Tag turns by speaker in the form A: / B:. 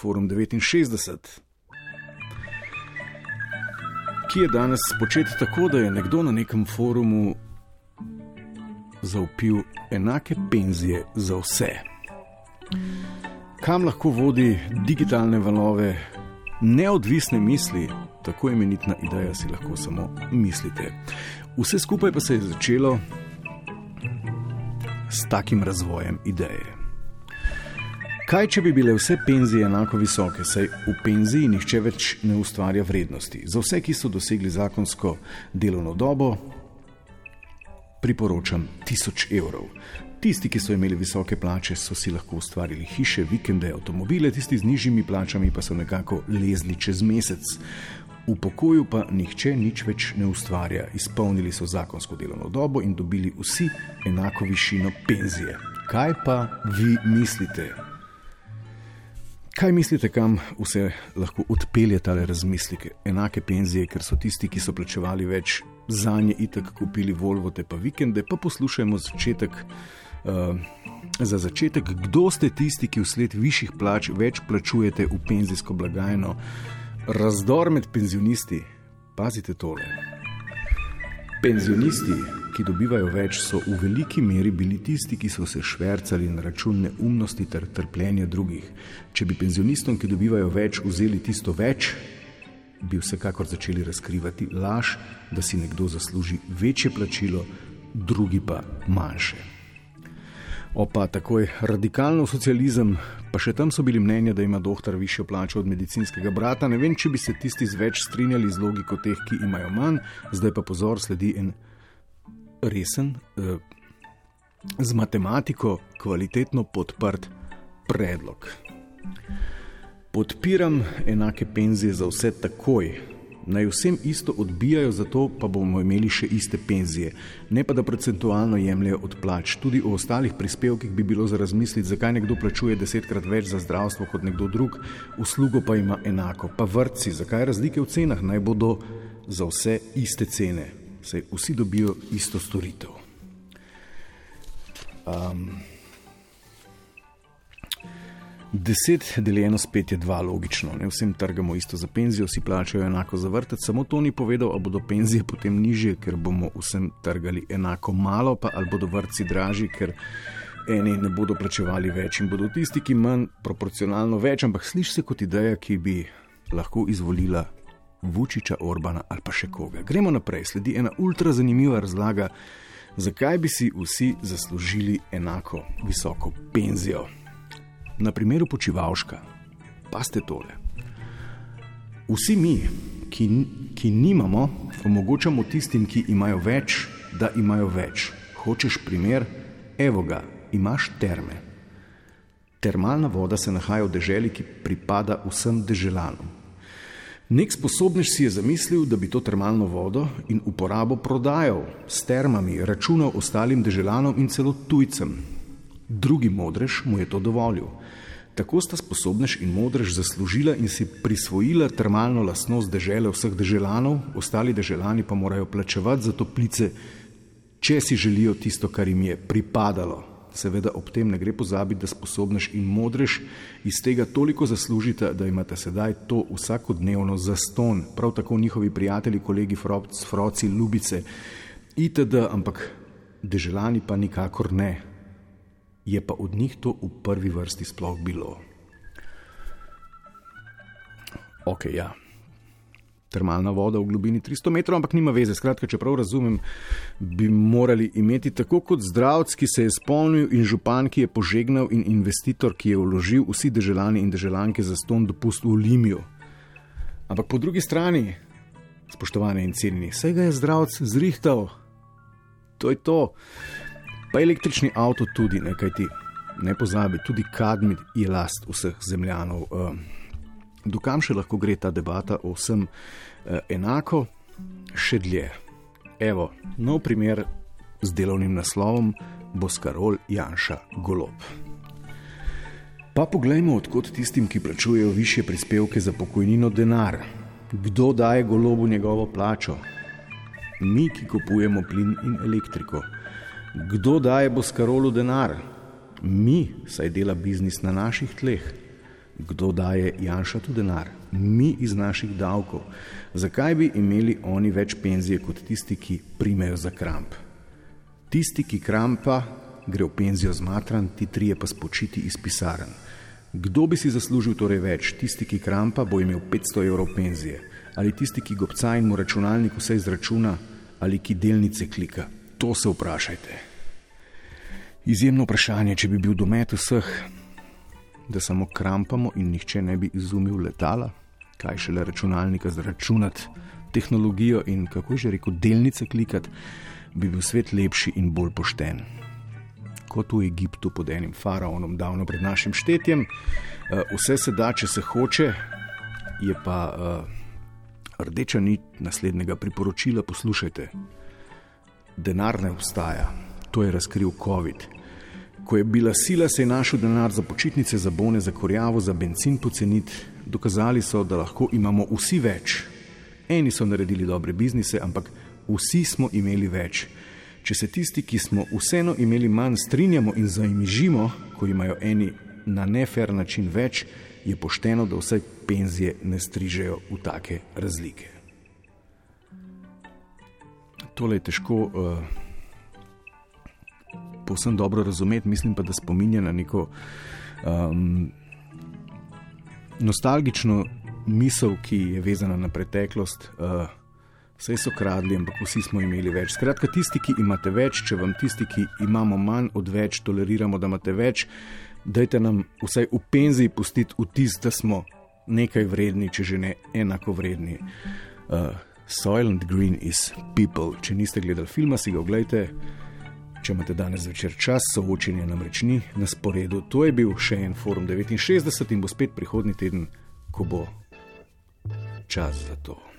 A: Forum 69, ki je danes počet tako, da je nekdo na nekem forumu zaupil enake penzije za vse. Kam lahko vodi digitalne valove, neodvisne misli, tako imenitna ideja si lahko samo mislite. Vse skupaj pa se je začelo s takim razvojem ideje. Kaj, če bi bile vse penzije enako visoke, saj v penziji nihče več ne ustvarja vrednosti? Za vse, ki so dosegli zakonsko delovno dobo, priporočam 1000 evrov. Tisti, ki so imeli visoke plače, so si lahko ustvarili hiše, vikende, avtomobile, tisti z nižjimi plačami pa so nekako lezli čez mesec. V pokoju pa nihče nič več ne ustvarja, izpolnili so zakonsko delovno dobo in dobili vsi enako višino penzije. Kaj pa vi mislite? Kaj mislite, kam vse lahko odpelje ta razmislek? Enake penzije, ker so tisti, ki so plačevali več, za nje itek kupili Volvo, te pa vikende, pa poslušajmo začetek. Uh, za začetek, kdo ste tisti, ki vsled višjih plač več plačujete v penzijsko blagajno? Razdor med penzionisti, pazite tole. Penzionisti, ki dobivajo več, so v veliki meri bili tisti, ki so se švrcali na račun neumnosti ter trpljenja drugih. Če bi penzionistom, ki dobivajo več, vzeli tisto več, bi vsekakor začeli razkrivati laž, da si nekdo zasluži večje plačilo, drugi pa manjše. Opa, takoj radikalno socializem, pa še tam so bili mnenja, da ima doktor višjo plačo od medicinskega brata. Ne vem, če bi se tisti z več strinjali z logiko teh, ki imajo manj, zdaj pa pozor, sledi en resen, eh, z matematiko kvalitetno podprt predlog podpiram enake penzije za vse takoj. Naj vsem isto odbijajo, zato pa bomo imeli še iste penzije. Ne pa da procentualno jemljajo od plač. Tudi o ostalih prispevkih bi bilo za razmisliti, zakaj nekdo plačuje desetkrat več za zdravstvo kot nekdo drug, uslugo pa ima enako. Pa vrtci, zakaj razlike v cenah naj bodo za vse iste cene, saj vsi dobijo isto storitev. Um, 10 deljeno s 5 je 2, logično. Ne vsem trgamo isto za penzijo, si plačajo enako za vrtec. Samo to ni povedal, ali bodo penzije potem nižje, ker bomo vsem trgali enako malo, pa ali bodo vrtci dražji, ker eni ne bodo plačevali več in bodo tisti, ki manj proporcionalno več. Ampak sliši se kot ideja, ki bi lahko izvolila Vučiča, Orbana ali pa še koga. Gremo naprej, sledi ena ultra zanimiva razlaga, zakaj bi si vsi zaslužili enako visoko penzijo na primeru počivalška, pa ste tole. Vsi mi, ki, ki nimamo, omogočamo tistim, ki imajo več, da imajo več. Hočeš primer? Evo ga, imaš terme. Termalna voda se nahaja v deželi, ki pripada vsem deželanom. Nek sposobnež si je zamislil, da bi to termalno vodo in uporabo prodajal s termami, računal ostalim deželanom in celo tujcem. Drugi modrež mu je to dovolil. Tako sta sposobnež in modrež zaslužila in si prisvojila termalno lastnost dežele vseh državljanov, ostali državljani pa morajo plačevati za toplice, če si želijo tisto, kar jim je pripadalo. Seveda ob tem ne gre pozabiti, da sposobnež in modrež iz tega toliko zaslužita, da imate sedaj to vsakodnevno zaston, prav tako njihovi prijatelji, kolegi, froci, ljubice itd., ampak državljani pa nikakor ne je pa od njih to v prvi vrsti sploh bilo. Ok, ja. Termalna voda v globini 300 metrov, ampak nima veze. Skratka, če prav razumem, bi morali imeti tako kot zdravc, ki se je spomnil, in župan, ki je požegnal, in investitor, ki je vložil vsi državljani in državljanke za ston dopust v Limiju. Ampak po drugi strani, spoštovane in cenjeni, vse ga je zdravc zrihtal. To je to. Pa električni avto tudi, ne, kaj ti ne pozabi, tudi kadmi je last vseh zemljanov. Eh, dokam še lahko gre ta debata o vsem eh, enako, še dlje. Evo, nov primer z delovnim naslovom Boskarol Janša Golob. Pa poglejmo, odkot tistim, ki plačujejo više prispevke za pokojnino, denar. Kdo daje golobu njegovo plačo? Mi, ki kupujemo plin in elektriko. Kdo daje Boskarolu denar? Mi, saj dela biznis na naših tleh. Kdo daje Janša tu denar? Mi iz naših davkov. Zakaj bi imeli oni več penzije kot tisti, ki primejo za kramp? Tisti, ki krampa, gre v penzijo zmatran, ti trije pa spočiti iz pisaren. Kdo bi si zaslužil torej več? Tisti, ki krampa, bo imel 500 evrov penzije, ali tisti, ki gobca in mu računalnik vse izračuna, ali ki delnice klika. To se vprašajte. Izjemno vprašanje, če bi bil domet vseh, da samo krampamo in nihče ne bi izumil letala, kaj šele računalnika zračunati, tehnologijo in kako že rekel, delnice klikati, bi bil svet lepši in bolj pošten. Kot v Egiptu pod enim faraonom, davno pred našim štetjem, eh, vse se da, če se hoče, je pa uh, rdeča nit naslednjega priporočila. Poslušajte, denar ne obstaja, to je razkril COVID. Ko je bila sila, se je našel denar za počitnice, za bone, za korjavo, za benzin poceniti. Dokazali so, da lahko imamo vsi več. Eni so naredili dobre biznise, ampak vsi smo imeli več. Če se tisti, ki smo vseeno imeli manj, strinjamo in zaimižimo, ko imajo eni na nefer način več, je pošteno, da vse penzije ne strižejo v take razlike. Tole je težko uh, povsem dobro razumeti, mislim pa, da spominja na neko um, nostalgično misel, ki je vezana na preteklost. Uh, Vse so kradli, ampak vsi smo imeli več. Skratka, tisti, ki imate več, če vam tisti, ki imamo manj od več, toleriramo, da imate več, dajte nam vsaj v penziji pustiti vtis, da smo nekaj vredni, če že ne enako vredni. Uh, Soylent Green is people. Če niste gledali filma, si ga oglejte. Če imate danes večer čas, soočenje namreč ni na sporedu. To je bil še en forum 69 in bo spet prihodnji teden, ko bo čas za to.